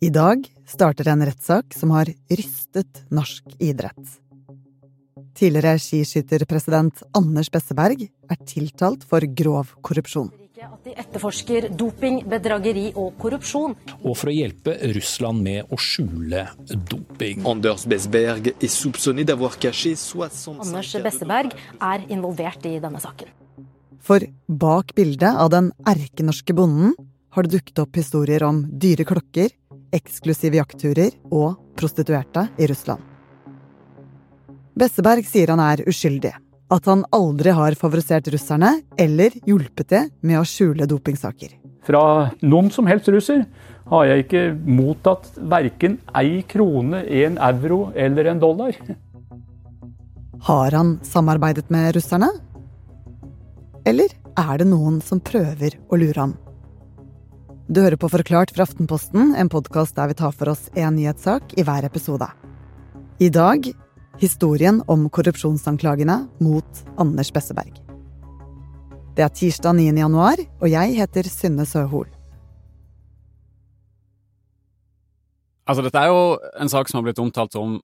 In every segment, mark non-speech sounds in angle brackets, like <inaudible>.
I dag starter en rettssak som har rystet norsk idrett. Tidligere skiskytterpresident Anders Besseberg er tiltalt for grov korrupsjon. At de etterforsker doping, bedrageri og korrupsjon. Og for å hjelpe Russland med å skjule doping. Anders Besseberg er soupçonné d'avoir caché Anders Besseberg er involvert i denne saken. For bak bildet av den erkenorske bonden har det dukket opp historier om dyre klokker, eksklusive jaktturer og prostituerte i Russland. Besseberg sier han er uskyldig, at han aldri har favorisert russerne eller hjulpet det med å skjule dopingsaker. Fra noen som helst russer har jeg ikke mottatt verken ei krone, en euro eller en dollar. Har han samarbeidet med russerne? Eller er det noen som prøver å lure ham? Du hører på Forklart fra Aftenposten, en podkast der vi tar for oss én nyhetssak i hver episode. I dag historien om korrupsjonsanklagene mot Anders Besseberg. Det er tirsdag 9. januar, og jeg heter Synne Søhol. Altså, dette er jo en sak som har blitt omtalt som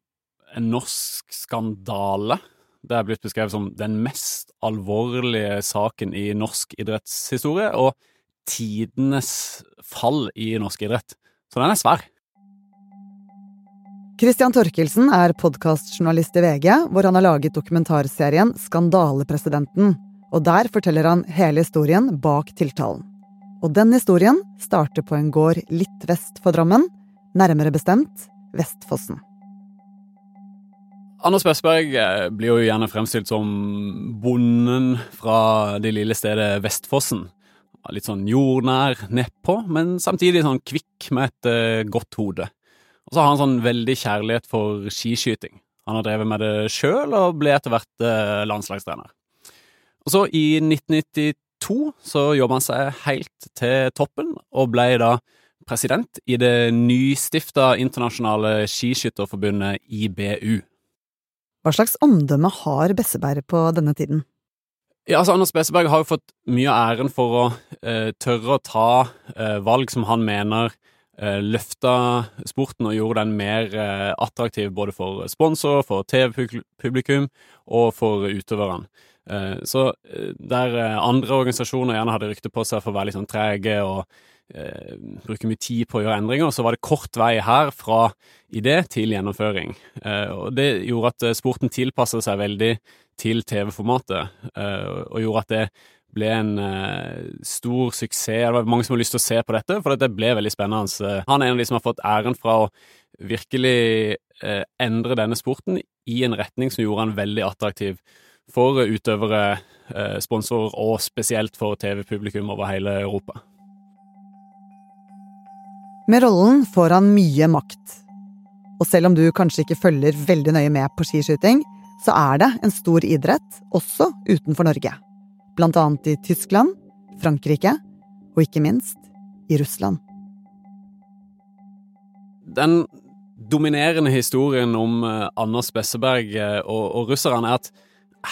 en norsk skandale. Det er blitt beskrevet som den mest alvorlige saken i norsk idrettshistorie, og tidenes fall i norsk idrett. Så den er svær. Christian Torkelsen er podkastjournalist i VG, hvor han har laget dokumentarserien Skandalepresidenten. Og der forteller han hele historien bak tiltalen. Og den historien starter på en gård litt vest for Drammen, nærmere bestemt Vestfossen. Anders Besberg eh, blir jo gjerne fremstilt som bonden fra det lille stedet Vestfossen litt sånn jordnær nedpå, men samtidig sånn kvikk med et uh, godt hode. Og så har han sånn veldig kjærlighet for skiskyting. Han har drevet med det sjøl og ble etter hvert uh, landslagstrener. Og så i 1992 så jobba han seg helt til toppen, og ble da president i det nystifta internasjonale skiskytterforbundet IBU. Hva slags omdømme har Besseberg på denne tiden? Ja, altså Anders Besseberg har jo fått mye av æren for å eh, tørre å ta eh, valg som han mener eh, løfta sporten og gjorde den mer eh, attraktiv både for sponsor, for TV-publikum og for utøverne. Eh, så eh, der andre organisasjoner gjerne hadde rykte på seg for å være litt sånn trege og bruke mye tid på å gjøre endringer, så var det kort vei her fra idé til gjennomføring. og det gjorde at sporten tilpasset seg veldig til TV-formatet, eh, og gjorde at det ble en uh, stor suksess. Det var mange som hadde lyst til å se på dette, for det ble veldig spennende. Han er en av de som har fått æren fra å virkelig uh, endre denne sporten i en retning som gjorde han veldig attraktiv for utøvere, sponsorer og spesielt for TV-publikum over hele Europa. Med rollen får han mye makt. Og selv om du kanskje ikke følger veldig nøye med på skiskyting, så er det en stor idrett også utenfor Norge. Blant annet i Tyskland, Frankrike og ikke minst i Russland. Den dominerende historien om eh, Anders Besseberg eh, og, og russerne er at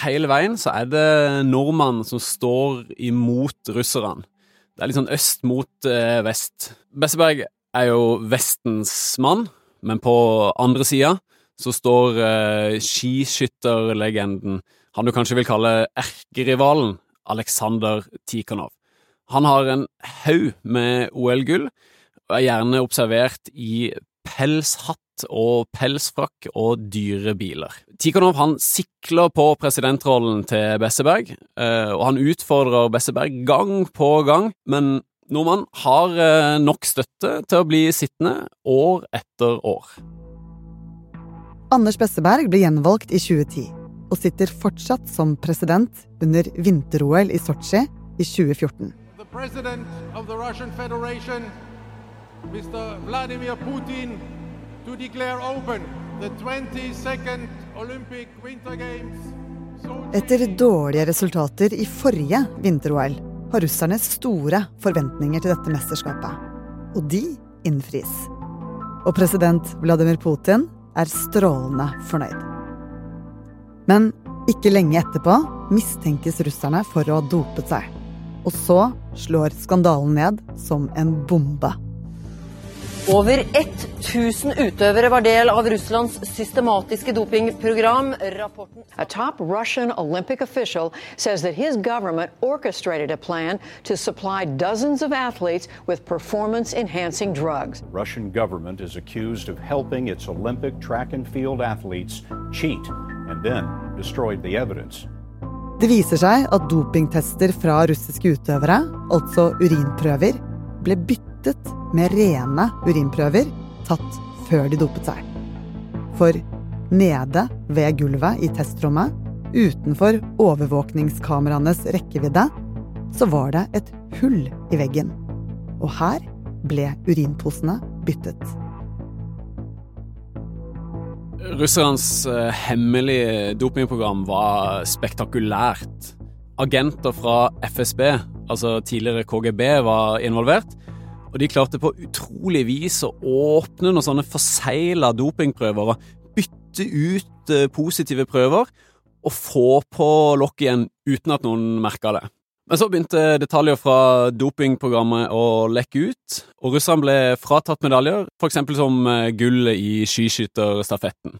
hele veien så er det nordmannen som står imot russerne. Det er litt sånn øst mot eh, vest. Besseberg er jo Vestens mann, men på andre sida så står eh, skiskytterlegenden, han du kanskje vil kalle erkerivalen, Aleksandr Tikhonov. Han har en haug med OL-gull, og er gjerne observert i pelshatt og pelsfrakk og dyre biler. Tikhonov han sikler på presidentrollen til Besseberg, uh, og han utfordrer Besseberg gang på gang, men nordmann har uh, nok støtte til å bli sittende år etter år. Anders Besseberg ble gjenvalgt i 2010 og sitter fortsatt som president under vinter-OL i Sotsji i 2014. Etter dårlige resultater i forrige vinter-OL har russerne store forventninger til dette mesterskapet. Og de innfris. Og president Vladimir Putin er strålende fornøyd. Men ikke lenge etterpå mistenkes russerne for å ha dopet seg. Og så slår skandalen ned som en bombe. Over 1000 utøvere var del av Russlands systematiske dopingprogram. Rapporten A top Russian Olympic official says that his government orchestrated a plan to supply dozens of athletes with performance enhancing drugs. Russian government is accused of helping its Olympic track and field athletes cheat and then destroyed the evidence. Det viser seg at dopingtester fra russiske utøvere, altså urinprøver, ble byttet med rene urinprøver tatt før de dopet seg. For nede ved gulvet i testrommet, utenfor overvåkningskameraenes rekkevidde, så var det et hull i veggen. Og her ble urinposene byttet. Russernes eh, hemmelige dopingprogram var spektakulært. Agenter fra FSB, altså tidligere KGB, var involvert. Og de klarte på utrolig vis å åpne noen sånne forsegla dopingprøver og bytte ut eh, positive prøver og få på lokket igjen uten at noen merka det. Men så begynte detaljer fra dopingprogrammet å lekke ut, og russerne ble fratatt medaljer, f.eks. som eh, gullet i skiskytterstafetten.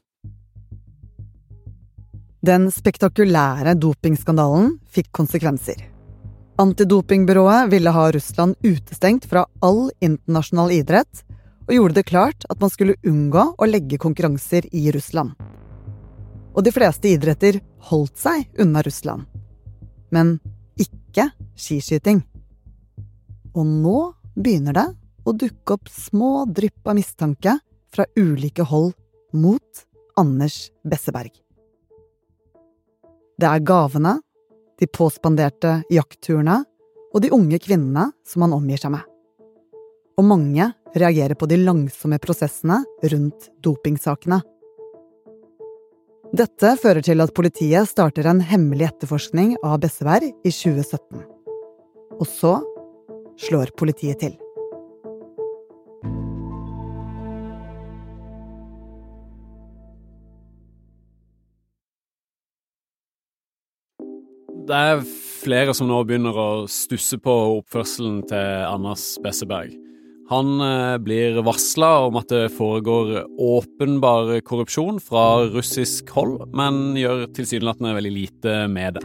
Den spektakulære dopingskandalen fikk konsekvenser. Antidopingbyrået ville ha Russland utestengt fra all internasjonal idrett, og gjorde det klart at man skulle unngå å legge konkurranser i Russland. Og de fleste idretter holdt seg unna Russland. Men ikke skiskyting. Og nå begynner det å dukke opp små drypp av mistanke fra ulike hold mot Anders Besseberg. Det er gavene, de påspanderte jaktturene og de unge kvinnene som han omgir seg med. Og mange reagerer på de langsomme prosessene rundt dopingsakene. Dette fører til at politiet starter en hemmelig etterforskning av Besseberg i 2017. Og så slår politiet til. Det er flere som nå begynner å stusse på oppførselen til Anders Besseberg. Han eh, blir varsla om at det foregår åpenbar korrupsjon fra russisk hold, men gjør tilsynelatende veldig lite med det.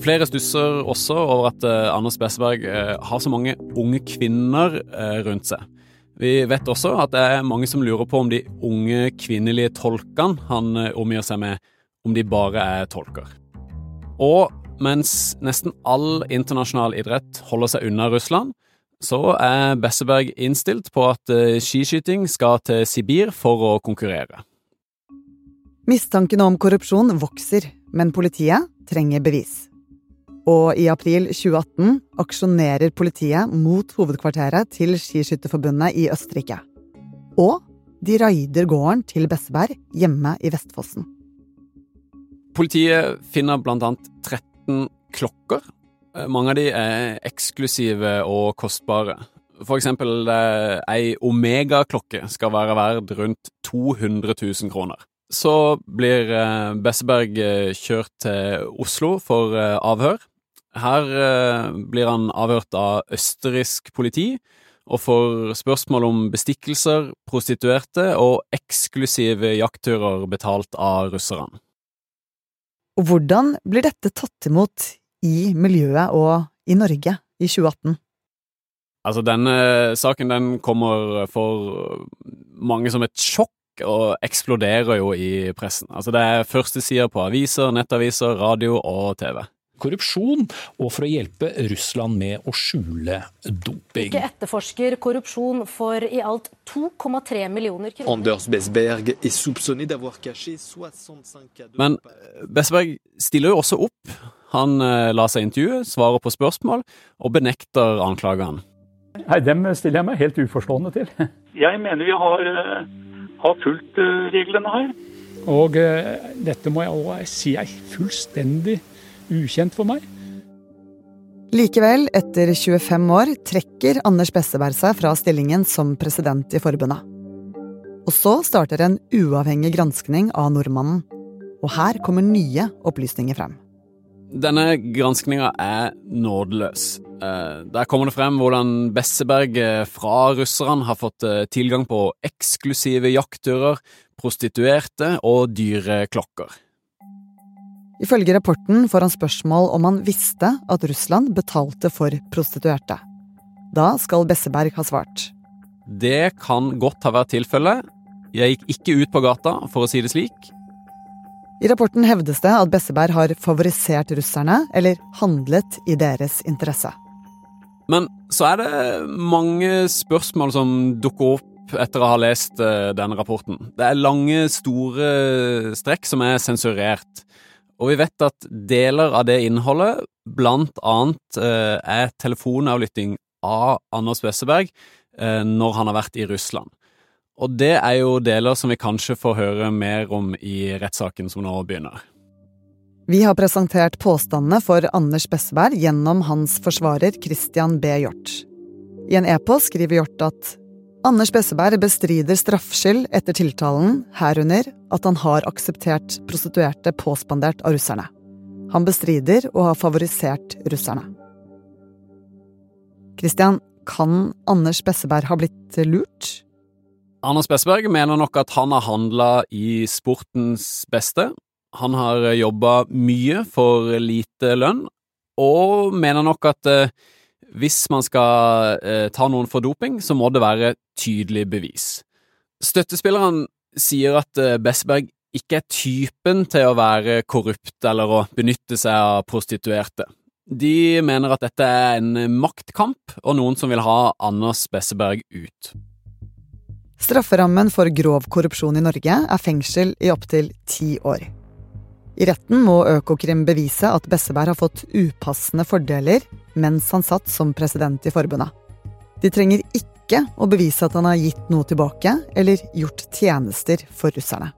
Flere stusser også over at eh, Anders Besseberg eh, har så mange unge kvinner rundt seg. Vi vet også at det er mange som lurer på om de unge kvinnelige tolkene han omgir seg med, om de bare er tolker. Og mens nesten all internasjonal idrett holder seg unna Russland, så er Besseberg innstilt på at eh, skiskyting skal til Sibir for å konkurrere. Mistankene om korrupsjon vokser, men politiet trenger bevis. Og i april 2018 aksjonerer politiet mot hovedkvarteret til Skiskytterforbundet i Østerrike. Og de raider gården til Besseberg hjemme i Vestfossen. Politiet finner blant annet 13 klokker. Eh, mange av de er eksklusive og kostbare. For eksempel eh, ei Omega-klokke skal være verd rundt 200 000 kroner. Så blir eh, Besseberg kjørt til Oslo for avhør. Her blir han avhørt av østerriksk politi og får spørsmål om bestikkelser, prostituerte og eksklusive jaktturer betalt av russerne. Og hvordan blir dette tatt imot i miljøet og i Norge i 2018? Altså, denne saken den kommer for mange som et sjokk, og eksploderer jo i pressen. Altså, det er førstesider på aviser, nettaviser, radio og TV korrupsjon, og for å hjelpe Russland med å skjule doping. Ikke etterforsker korrupsjon for i alt 2,3 millioner kroner. Anders Besberg er soupçonné d'avoir caché 65 Men eh, Besberg stiller jo også opp. Han eh, lar seg intervjue, svarer på spørsmål og benekter anklagene. Nei, Dem stiller jeg meg helt uforstående til. <laughs> Jeg mener vi har, uh, har fulgt reglene her. Og uh, dette må jeg òg si er fullstendig ukjent for meg. Likevel, etter 25 år, trekker Anders Besseberg seg fra stillingen som president i forbundet. Og så starter en uavhengig granskning av nordmannen. Og her kommer nye opplysninger frem. Denne granskninga er nådeløs. Eh, Der kommer det frem hvordan Besseberg eh, fra russerne har fått eh, tilgang på eksklusive jaktturer, prostituerte og dyre klokker. Ifølge rapporten får han spørsmål om han visste at Russland betalte for prostituerte. Da skal Besseberg ha svart. Det kan godt ha vært tilfellet. Jeg gikk ikke ut på gata, for å si det slik. I rapporten hevdes det at Besseberg har favorisert russerne, eller handlet i deres interesse. Men så er det mange spørsmål som dukker opp etter å ha lest eh, denne rapporten. Det er lange, store strekk som er sensurert. Og vi vet at deler av det innholdet blant annet eh, er telefonavlytting av Anders Besseberg eh, når han har vært i Russland. Og det er jo deler som vi kanskje får høre mer om i rettssaken som nå begynner. Vi har presentert påstandene for Anders Besseberg gjennom hans forsvarer Christian B. Hjort. I en e-post skriver Hjort at Anders Besseberg bestrider straffskyld etter tiltalen, herunder at han har akseptert prostituerte påspandert av russerne. Han bestrider å ha favorisert russerne. Christian, kan Anders Besseberg ha blitt lurt? Anders Besseberg mener nok at han har handla i sportens beste. Han har jobba mye for lite lønn, og mener nok at eh, hvis man skal eh, ta noen for doping, så må det være tydelig bevis. Støttespillerne sier at eh, Besseberg ikke er typen til å være korrupt eller å benytte seg av prostituerte. De mener at dette er en maktkamp, og noen som vil ha Anders Besseberg ut. Strafferammen for grov korrupsjon i Norge er fengsel i opptil ti år. I retten må Økokrim bevise at Besseberg har fått upassende fordeler mens han satt som president i forbundet. De trenger ikke å bevise at han har gitt noe tilbake eller gjort tjenester for russerne.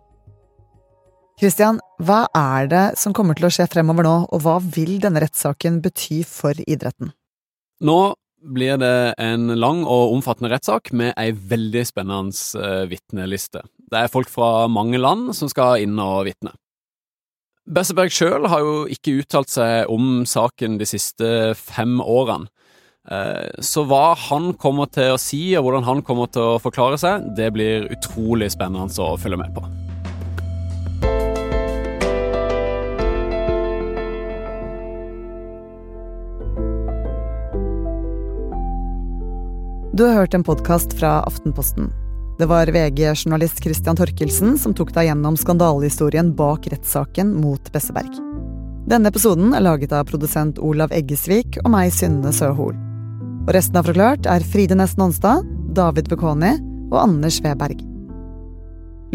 Christian, hva er det som kommer til å skje fremover nå, og hva vil denne rettssaken bety for idretten? Nå blir det en lang og omfattende rettssak med ei veldig spennende uh, vitneliste. Det er folk fra mange land som skal inn og vitne. Besseberg sjøl har jo ikke uttalt seg om saken de siste fem årene. Eh, så hva han kommer til å si, og hvordan han kommer til å forklare seg, det blir utrolig spennende å følge med på. Du har hørt en podkast fra Aftenposten. Det var VG-journalist Christian Torkelsen som tok deg gjennom skandalehistorien bak rettssaken mot Besseberg. Denne episoden er laget av produsent Olav Eggesvik og meg, Synne Søhol. Og resten av Forklart er Fride Nesten Nonstad, David Bekoni og Anders Weberg.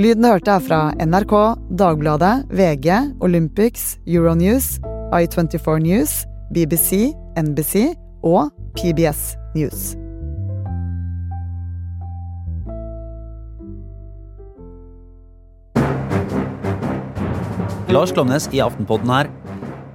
Lyden du hørte er fra NRK, Dagbladet, VG, Olympics, Euronews, I24 News, BBC, NBC og PBS News. Lars Klomnes i Aftenpodden her.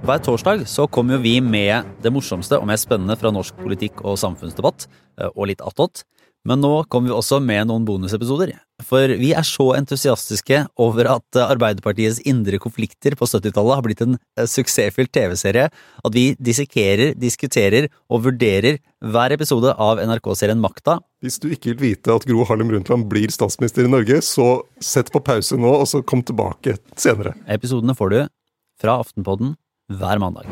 Hver torsdag så kommer jo vi med det morsomste og mest spennende fra norsk politikk og samfunnsdebatt, eh, og litt attåt. Men nå kommer vi også med noen bonusepisoder. For vi er så entusiastiske over at eh, Arbeiderpartiets indre konflikter på 70-tallet har blitt en eh, suksessfylt TV-serie at vi dissekerer, diskuterer og vurderer hver episode av NRK-serien Makta. Hvis du ikke vil vite at Gro Harlem Brundtland blir statsminister i Norge, så sett på pause nå, og så kom tilbake senere. Episodene får du fra Aftenpodden hver mandag.